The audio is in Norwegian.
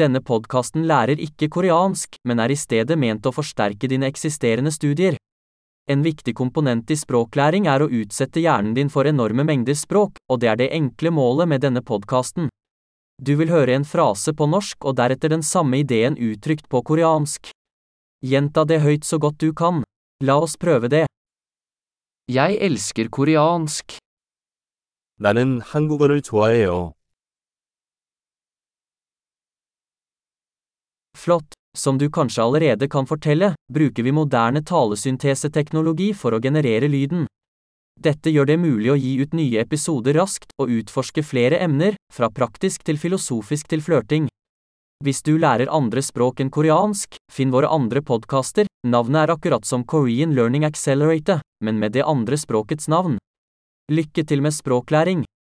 Denne podkasten lærer ikke koreansk, men er i stedet ment å forsterke dine eksisterende studier. En viktig komponent i språklæring er å utsette hjernen din for enorme mengder språk, og det er det enkle målet med denne podkasten. Du vil høre en frase på norsk og deretter den samme ideen uttrykt på koreansk. Gjenta det høyt så godt du kan. La oss prøve det. Jeg elsker koreansk. 나는 한국어를 좋아해요. Flott. Som du kanskje allerede kan fortelle, bruker vi moderne talesynteseteknologi for å generere lyden. Dette gjør det mulig å gi ut nye episoder raskt og utforske flere emner, fra praktisk til filosofisk til flørting. Hvis du lærer andre språk enn koreansk, finn våre andre podkaster, navnet er akkurat som Korean Learning Accelerator, men med det andre språkets navn. Lykke til med språklæring!